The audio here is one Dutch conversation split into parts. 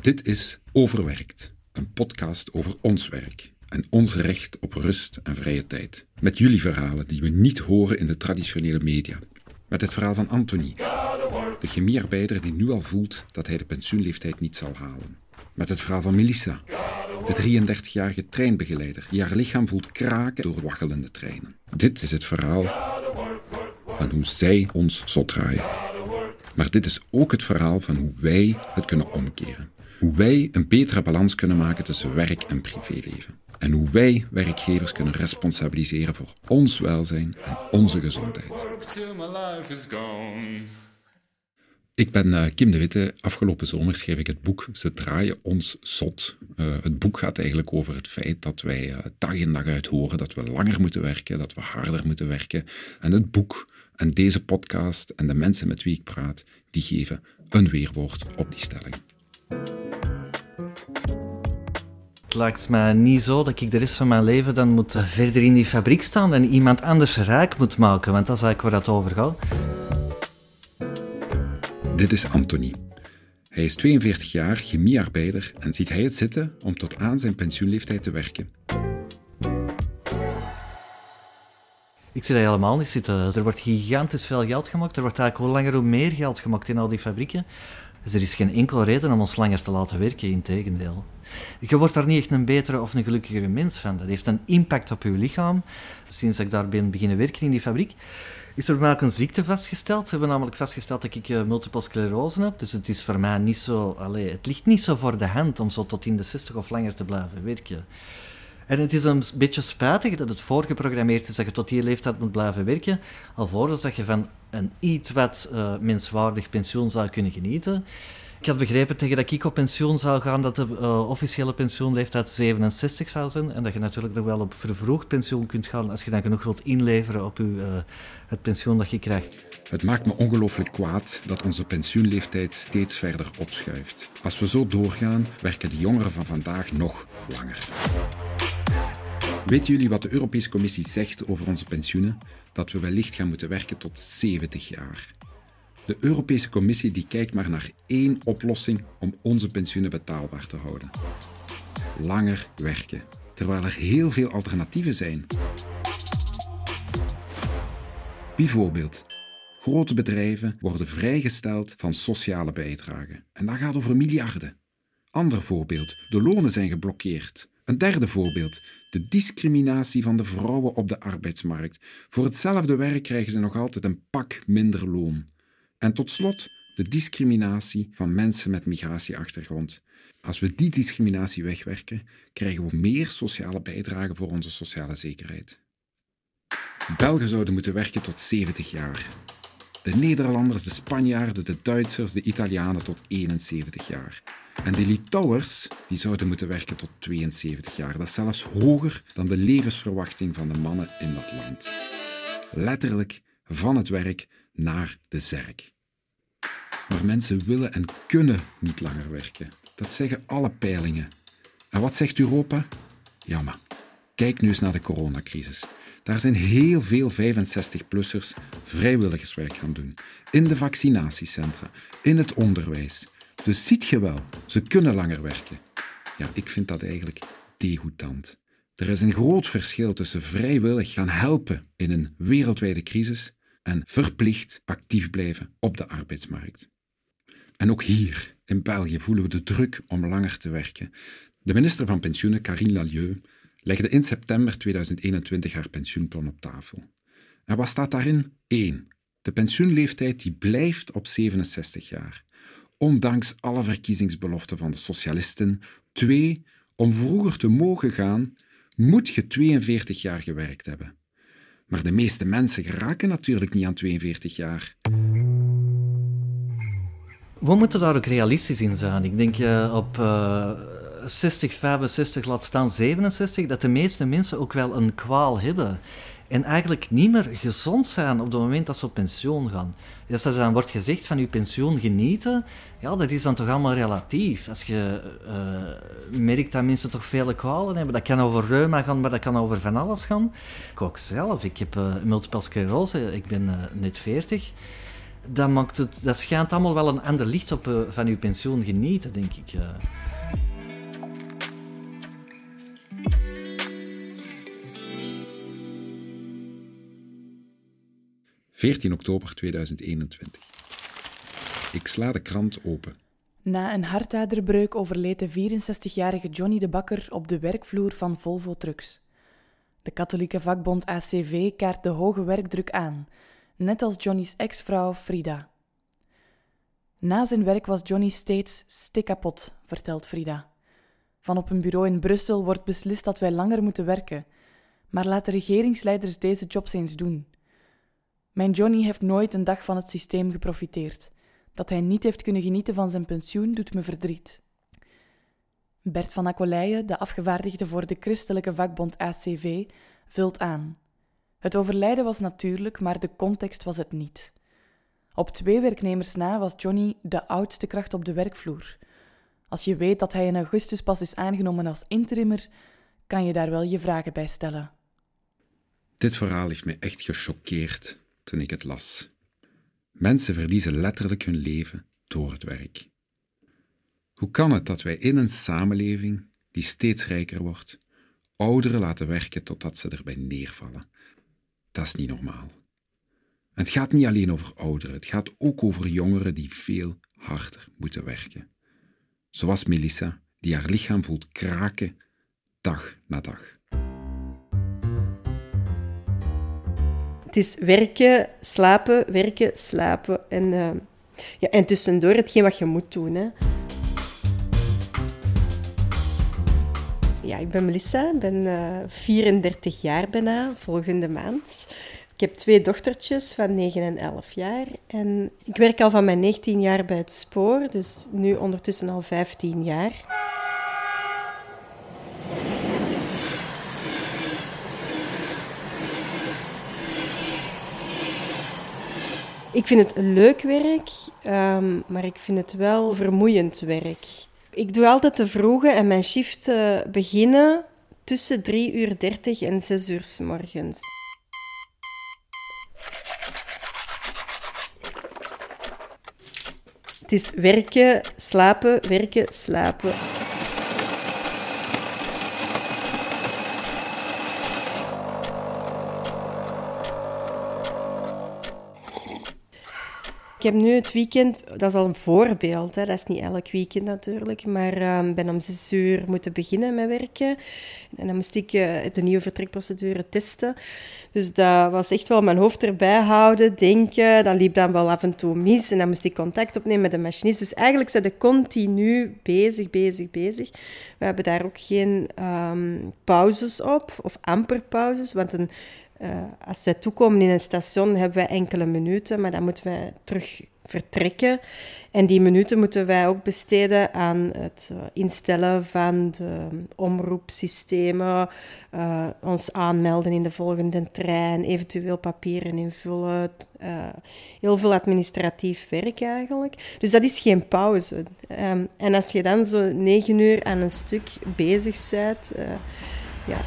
Dit is Overwerkt, een podcast over ons werk en ons recht op rust en vrije tijd. Met jullie verhalen die we niet horen in de traditionele media. Met het verhaal van Anthony, de chemiearbeider die nu al voelt dat hij de pensioenleeftijd niet zal halen. Met het verhaal van Melissa, de 33-jarige treinbegeleider die haar lichaam voelt kraken door waggelende treinen. Dit is het verhaal van hoe zij ons zot draaien. Maar dit is ook het verhaal van hoe wij het kunnen omkeren. Hoe wij een betere balans kunnen maken tussen werk en privéleven. En hoe wij werkgevers kunnen responsabiliseren voor ons welzijn en onze gezondheid. Ik ben uh, Kim de Witte. Afgelopen zomer schreef ik het boek Ze draaien ons zot. Uh, het boek gaat eigenlijk over het feit dat wij uh, dag in dag uit horen dat we langer moeten werken, dat we harder moeten werken. En het boek en deze podcast en de mensen met wie ik praat, die geven een weerwoord op die stelling. Het lijkt mij niet zo dat ik de rest van mijn leven dan moet verder in die fabriek staan en iemand anders rijk moet maken, want dat is eigenlijk waar dat over gaat. Dit is Anthony. Hij is 42 jaar, chemiearbeider en ziet hij het zitten om tot aan zijn pensioenleeftijd te werken. Ik zie dat helemaal niet zitten. Er wordt gigantisch veel geld gemaakt. Er wordt eigenlijk hoe langer hoe meer geld gemaakt in al die fabrieken. Dus er is geen enkele reden om ons langer te laten werken, integendeel. Je wordt daar niet echt een betere of een gelukkigere mens van. Dat heeft een impact op je lichaam. Sinds ik daar ben beginnen werken in die fabriek, is er bij ook een ziekte vastgesteld. Ze hebben namelijk vastgesteld dat ik uh, multiple sclerose heb. Dus het is voor mij niet zo... Allez, het ligt niet zo voor de hand om zo tot in de 60 of langer te blijven werken. En het is een beetje spijtig dat het voorgeprogrammeerd is dat je tot die leeftijd moet blijven werken, alvorens dat je van een iets wat uh, menswaardig pensioen zou kunnen genieten. Ik had begrepen tegen dat ik op pensioen zou gaan dat de uh, officiële pensioenleeftijd 67 zou zijn. En dat je natuurlijk nog wel op vervroegd pensioen kunt gaan als je dan genoeg wilt inleveren op je, uh, het pensioen dat je krijgt. Het maakt me ongelooflijk kwaad dat onze pensioenleeftijd steeds verder opschuift. Als we zo doorgaan, werken de jongeren van vandaag nog langer. Weten jullie wat de Europese Commissie zegt over onze pensioenen? Dat we wellicht gaan moeten werken tot 70 jaar. De Europese Commissie die kijkt maar naar één oplossing om onze pensioenen betaalbaar te houden. Langer werken, terwijl er heel veel alternatieven zijn. Bijvoorbeeld, grote bedrijven worden vrijgesteld van sociale bijdragen. En dat gaat over miljarden. Ander voorbeeld, de lonen zijn geblokkeerd. Een derde voorbeeld, de discriminatie van de vrouwen op de arbeidsmarkt. Voor hetzelfde werk krijgen ze nog altijd een pak minder loon. En tot slot de discriminatie van mensen met migratieachtergrond. Als we die discriminatie wegwerken, krijgen we meer sociale bijdragen voor onze sociale zekerheid. Belgen zouden moeten werken tot 70 jaar. De Nederlanders, de Spanjaarden, de Duitsers, de Italianen tot 71 jaar. En de Litouwers die zouden moeten werken tot 72 jaar. Dat is zelfs hoger dan de levensverwachting van de mannen in dat land. Letterlijk van het werk naar de zerk. Maar mensen willen en kunnen niet langer werken. Dat zeggen alle peilingen. En wat zegt Europa? Ja, maar kijk nu eens naar de coronacrisis. Daar zijn heel veel 65-plussers vrijwilligerswerk gaan doen. In de vaccinatiecentra, in het onderwijs. Dus ziet je wel, ze kunnen langer werken. Ja, ik vind dat eigenlijk degoutant. Er is een groot verschil tussen vrijwillig gaan helpen in een wereldwijde crisis en verplicht actief blijven op de arbeidsmarkt. En ook hier in België voelen we de druk om langer te werken. De minister van Pensioenen, Karine Lalieu, legde in september 2021 haar pensioenplan op tafel. En wat staat daarin? 1. De pensioenleeftijd die blijft op 67 jaar, ondanks alle verkiezingsbeloften van de socialisten. 2. Om vroeger te mogen gaan, moet je 42 jaar gewerkt hebben. Maar de meeste mensen geraken natuurlijk niet aan 42 jaar. We moeten daar ook realistisch in zijn. Ik denk uh, op uh, 60, 65, laat staan 67, dat de meeste mensen ook wel een kwaal hebben. En eigenlijk niet meer gezond zijn op het moment dat ze op pensioen gaan. Als er dan wordt gezegd van je pensioen genieten, ja, dat is dan toch allemaal relatief. Als je uh, merkt dat mensen toch vele kwalen hebben, dat kan over reuma gaan, maar dat kan over van alles gaan. Ik ook zelf, ik heb uh, multiple sclerose, ik ben uh, net 40. dat, maakt het, dat schijnt allemaal wel een ander licht op van uw pensioen genieten, denk ik. 14 oktober 2021. Ik sla de krant open. Na een hartaderbreuk overleed de 64-jarige Johnny de Bakker op de werkvloer van Volvo Trucks. De katholieke vakbond ACV kaart de hoge werkdruk aan, net als Johnny's ex-vrouw Frida. Na zijn werk was Johnny steeds stikkapot, vertelt Frida. Van op een bureau in Brussel wordt beslist dat wij langer moeten werken, maar laat de regeringsleiders deze jobs eens doen. Mijn Johnny heeft nooit een dag van het systeem geprofiteerd. Dat hij niet heeft kunnen genieten van zijn pensioen doet me verdriet. Bert van Akoleije, de afgevaardigde voor de christelijke vakbond ACV, vult aan. Het overlijden was natuurlijk, maar de context was het niet. Op twee werknemers na was Johnny de oudste kracht op de werkvloer. Als je weet dat hij in augustus pas is aangenomen als interimmer, kan je daar wel je vragen bij stellen. Dit verhaal heeft me echt gechoqueerd toen ik het las. Mensen verliezen letterlijk hun leven door het werk. Hoe kan het dat wij in een samenleving die steeds rijker wordt, ouderen laten werken totdat ze erbij neervallen? Dat is niet normaal. En het gaat niet alleen over ouderen, het gaat ook over jongeren die veel harder moeten werken. Zoals Melissa, die haar lichaam voelt kraken dag na dag. Het is werken, slapen, werken, slapen. En, uh, ja, en tussendoor hetgeen wat je moet doen. Hè. Ja, ik ben Melissa, ik ben uh, eh, 34 jaar bijna, volgende maand. Ik heb twee dochtertjes van 9 en 11 jaar. En ik werk al van mijn 19 jaar bij het spoor, dus nu ondertussen al 15 jaar. Ik vind het leuk werk, um, maar ik vind het wel vermoeiend werk. Ik doe altijd de vroege en mijn shift beginnen tussen 3 uur 30 en 6 uur s morgens. Het is werken, slapen, werken, slapen. Ik heb nu het weekend, dat is al een voorbeeld, hè, dat is niet elk weekend natuurlijk, maar ehm, ben om zes uur moeten beginnen met werken. En dan moest ik uh, de nieuwe vertrekprocedure testen. Dus dat was echt wel mijn hoofd erbij houden, denken. Dan liep dan wel af en toe mis en dan moest ik contact opnemen met de machinist. Dus eigenlijk zijn we continu bezig, bezig, bezig. We hebben daar ook geen um, pauzes op, of amper pauzes, want een uh, als wij toekomen in een station, hebben wij enkele minuten, maar dan moeten wij terug vertrekken. En die minuten moeten wij ook besteden aan het uh, instellen van de omroepsystemen, uh, ons aanmelden in de volgende trein, eventueel papieren invullen. heel veel administratief werk eigenlijk. Dus dat is geen pauze. Um, en als je dan zo negen uur aan een stuk bezig bent, ja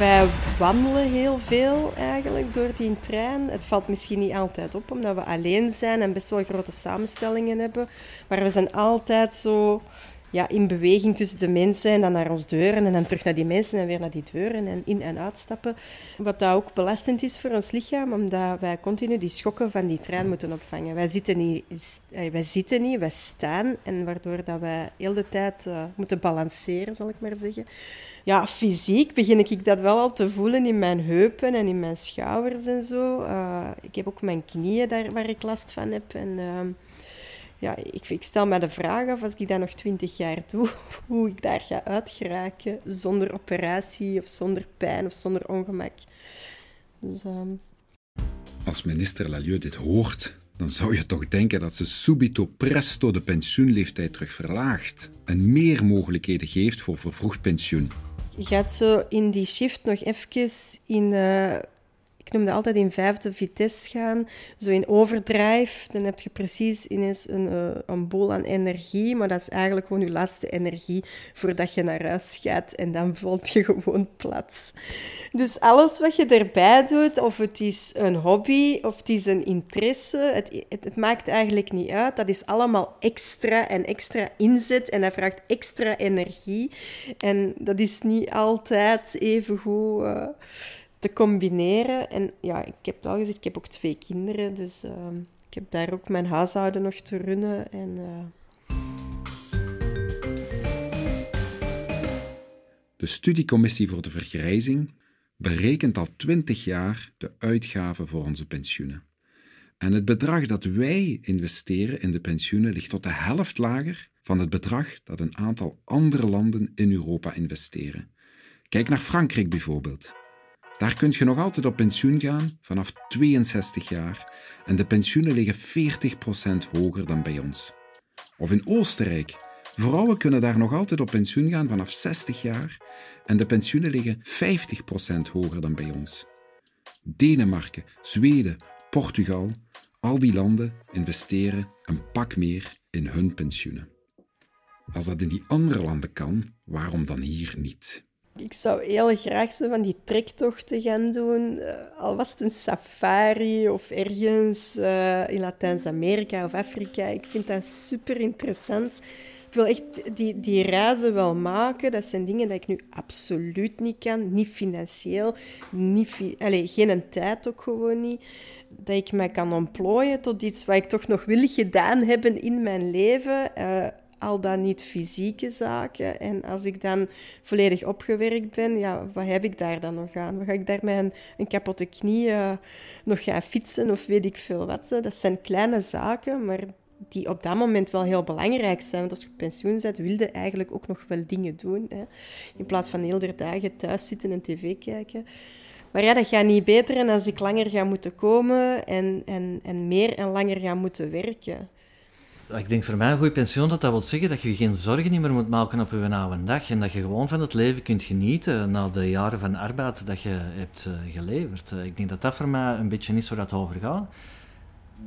Wij wandelen heel veel eigenlijk door die trein. Het valt misschien niet altijd op, omdat we alleen zijn en best wel grote samenstellingen hebben. Maar we zijn altijd zo ja, in beweging tussen de mensen en dan naar ons deuren en dan terug naar die mensen en weer naar die deuren en in- en uitstappen. Wat dat ook belastend is voor ons lichaam, omdat wij continu die schokken van die trein moeten opvangen. Wij zitten niet, eh, wij, zitten niet, wij staan en waardoor dat wij heel de tijd uh, moeten balanceren, zal ik maar zeggen ja, fysiek begin ik dat wel al te voelen in mijn heupen en in mijn schouders en zo. Uh, ik heb ook mijn knieën daar waar ik last van heb. En uh, ja, ik, ik, stel me de vraag af, als ik dat nog twintig jaar doe, hoe ik daar ga uitgeraken zonder operatie of zonder pijn of zonder ongemak. Dus, uh... Als minister Lalieu dit hoort, dan zou je toch denken dat ze subito presto de pensioenleeftijd terug verlaagt en meer mogelijkheden geeft voor vervroegd pensioen. Je gaat zo in die shift nog even in, uh, ik ik noem dat altijd in vijfde vitesse gaan. Zo in overdrive, dan heb je precies ineens een, uh, een bol aan energie, maar dat is eigenlijk gewoon je laatste energie voordat je naar huis gaat en dan valt je gewoon plat. Dus alles wat je erbij doet, of het is een hobby of het is een interesse, het, het, maakt eigenlijk niet uit. Dat is allemaal extra en extra inzet en dat vraagt extra energie. En dat is niet altijd even goed uh, te combineren. En ja, ik heb al gezegd, ik heb ook twee kinderen, dus uh, ik heb daar ook mijn huishouden nog te runnen. En, uh... De studiecommissie voor de vergrijzing berekent al twintig jaar de uitgaven voor onze pensioenen. En het bedrag dat wij investeren in de pensioenen ligt tot de helft lager van het bedrag dat een aantal andere landen in Europa investeren. Kijk naar Frankrijk bijvoorbeeld. Daar kun je nog altijd op pensioen gaan vanaf 62 jaar en de pensioenen liggen 40% hoger dan bij ons. Of in Oostenrijk. Vrouwen kunnen daar nog altijd op pensioen gaan vanaf 60 jaar en de pensioenen liggen 50% hoger dan bij ons. Denemarken, Zweden, Portugal, al die landen investeren een pak meer in hun pensioenen. Als dat in die andere landen kan, waarom dan hier niet? Ik zou heel graag zo van die trektochten gaan doen, uh, al was het een safari of ergens uh, in Latijns-Amerika of Afrika. Ik vind dat super interessant. Ik wil echt die, die reizen wel maken. Dat zijn dingen dat ik nu absoluut niet kan. Niet financieel, niet fi Allez, geen tijd ook gewoon niet. Dat ik mij kan ontplooien tot iets wat ik toch nog wil gedaan hebben in mijn leven. Uh, al dan niet fysieke zaken. En als ik dan volledig opgewerkt ben, ja, wat heb ik daar dan nog aan? Wat ga ik daar met een, kapotte knie uh, nog gaan fietsen of weet ik veel wat? Dat zijn kleine zaken, maar die op dat moment wel heel belangrijk zijn. Want als je op pensioen bent, wilde eigenlijk ook nog wel dingen doen. Hè? In plaats van heel de dagen thuis zitten en tv kijken. Maar ja, dat gaat niet beter en als ik langer ga moeten komen en, en, en meer en langer ga moeten werken. Ik denk voor mij een goed pensioen dat dat wil zeggen dat je geen zorgen meer moet maken op je oude dag en dat je gewoon van het leven kunt genieten na de jaren van arbeid dat je hebt eh, geleverd. Eh, ik denk dat dat voor mij een beetje is waar dat over gaat.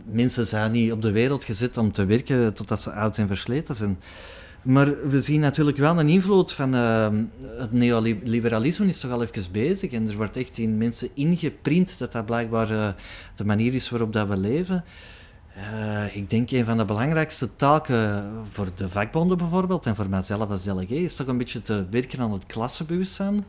Mensen zijn niet op de wereld gezet om te werken totdat ze oud en versleten zijn. Maar we zien natuurlijk wel een invloed van uh, het neoliberalisme is toch al even bezig. En er wordt echt in mensen ingeprint dat dat blijkbaar de manier is waarop dat we leven. Uh, ik denk een van de belangrijkste taken voor de vakbonden bijvoorbeeld en voor mijzelf als delegé is toch een beetje te werken aan het klassenbewustzijn.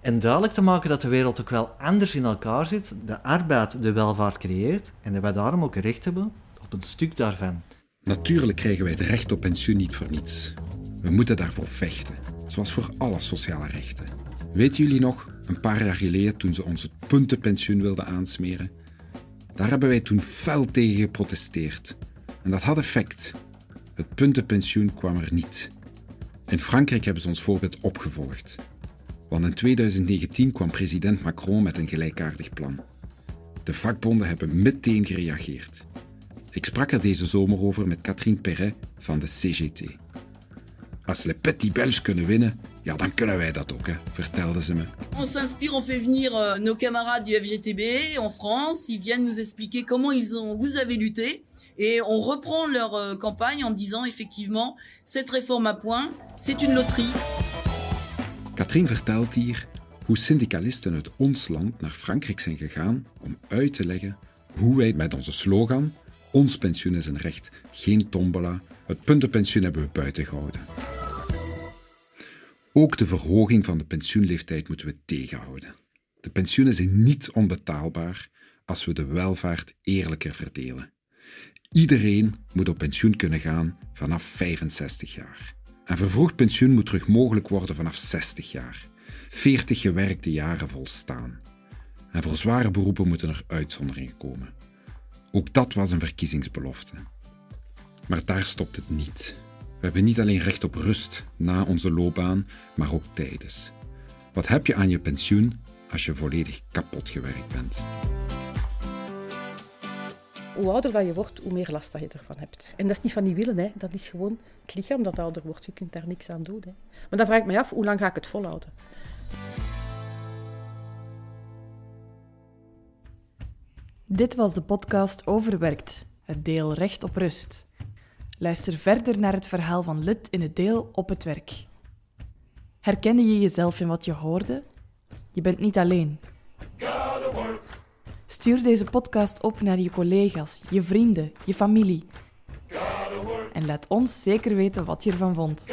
En duidelijk te maken dat de wereld ook wel anders in elkaar zit. De arbeid de welvaart creëert en dat wij daarom ook recht hebben op een stuk daarvan. Natuurlijk krijgen wij het recht op pensioen niet voor niets. We moeten daarvoor vechten, zoals voor alle sociale rechten. Weten jullie nog, een paar jaar geleden toen ze ons het puntenpensioen wilden aansmeren? Daar hebben wij toen fel tegen geprotesteerd. En dat had effect. Het puntenpensioen kwam er niet. In Frankrijk hebben ze ons voorbeeld opgevolgd. Want in 2019 kwam president Macron met een gelijkaardig plan. De vakbonden hebben meteen gereageerd. Ik sprak er deze zomer over met Catherine Perret van de CGT. Als les petits Belges kunnen winnen, ja, dan kunnen wij dat ook, hè, vertelde ze me. On s'inspire, on fait venir euh, nos camarades du FGTB en France. Ils viennent nous expliquer comment ils ont, vous avez lutté. Et on reprend leur euh, campagne en disant effectivement, cette réforme à point, c'est une loterie. Katrien vertelt hier hoe syndicalisten uit ons land naar Frankrijk zijn gegaan om uit te leggen hoe wij met onze slogan ons pensioen is een recht, geen tombola, het puntenpensioen hebben we buiten gehouden. Ook de verhoging van de pensioenleeftijd moeten we tegenhouden. De pensioenen zijn niet onbetaalbaar als we de welvaart eerlijker verdelen. Iedereen moet op pensioen kunnen gaan vanaf 65 jaar. En vervroegd pensioen moet terug mogelijk worden vanaf 60 jaar. 40 gewerkte jaren volstaan. En voor zware beroepen moeten er uitzonderingen komen. Ook dat was een verkiezingsbelofte. Maar daar stopt het niet. We hebben niet alleen recht op rust na onze loopbaan, maar ook tijdens. Wat heb je aan je pensioen als je volledig kapot gewerkt bent? Hoe ouder dat je wordt, hoe meer last dat je ervan hebt. En dat is niet van die willen, hè. dat is gewoon het lichaam dat ouder wordt. Je kunt daar niks aan doen. Hè. Maar dan vraag ik me af, hoe lang ga ik het volhouden? Dit was de podcast Overwerkt, het deel Recht op Rust. Luister verder naar het verhaal van Lid in het deel Op het Werk. Herkende je jezelf in wat je hoorde? Je bent niet alleen. Stuur deze podcast op naar je collega's, je vrienden, je familie. En laat ons zeker weten wat je ervan vond.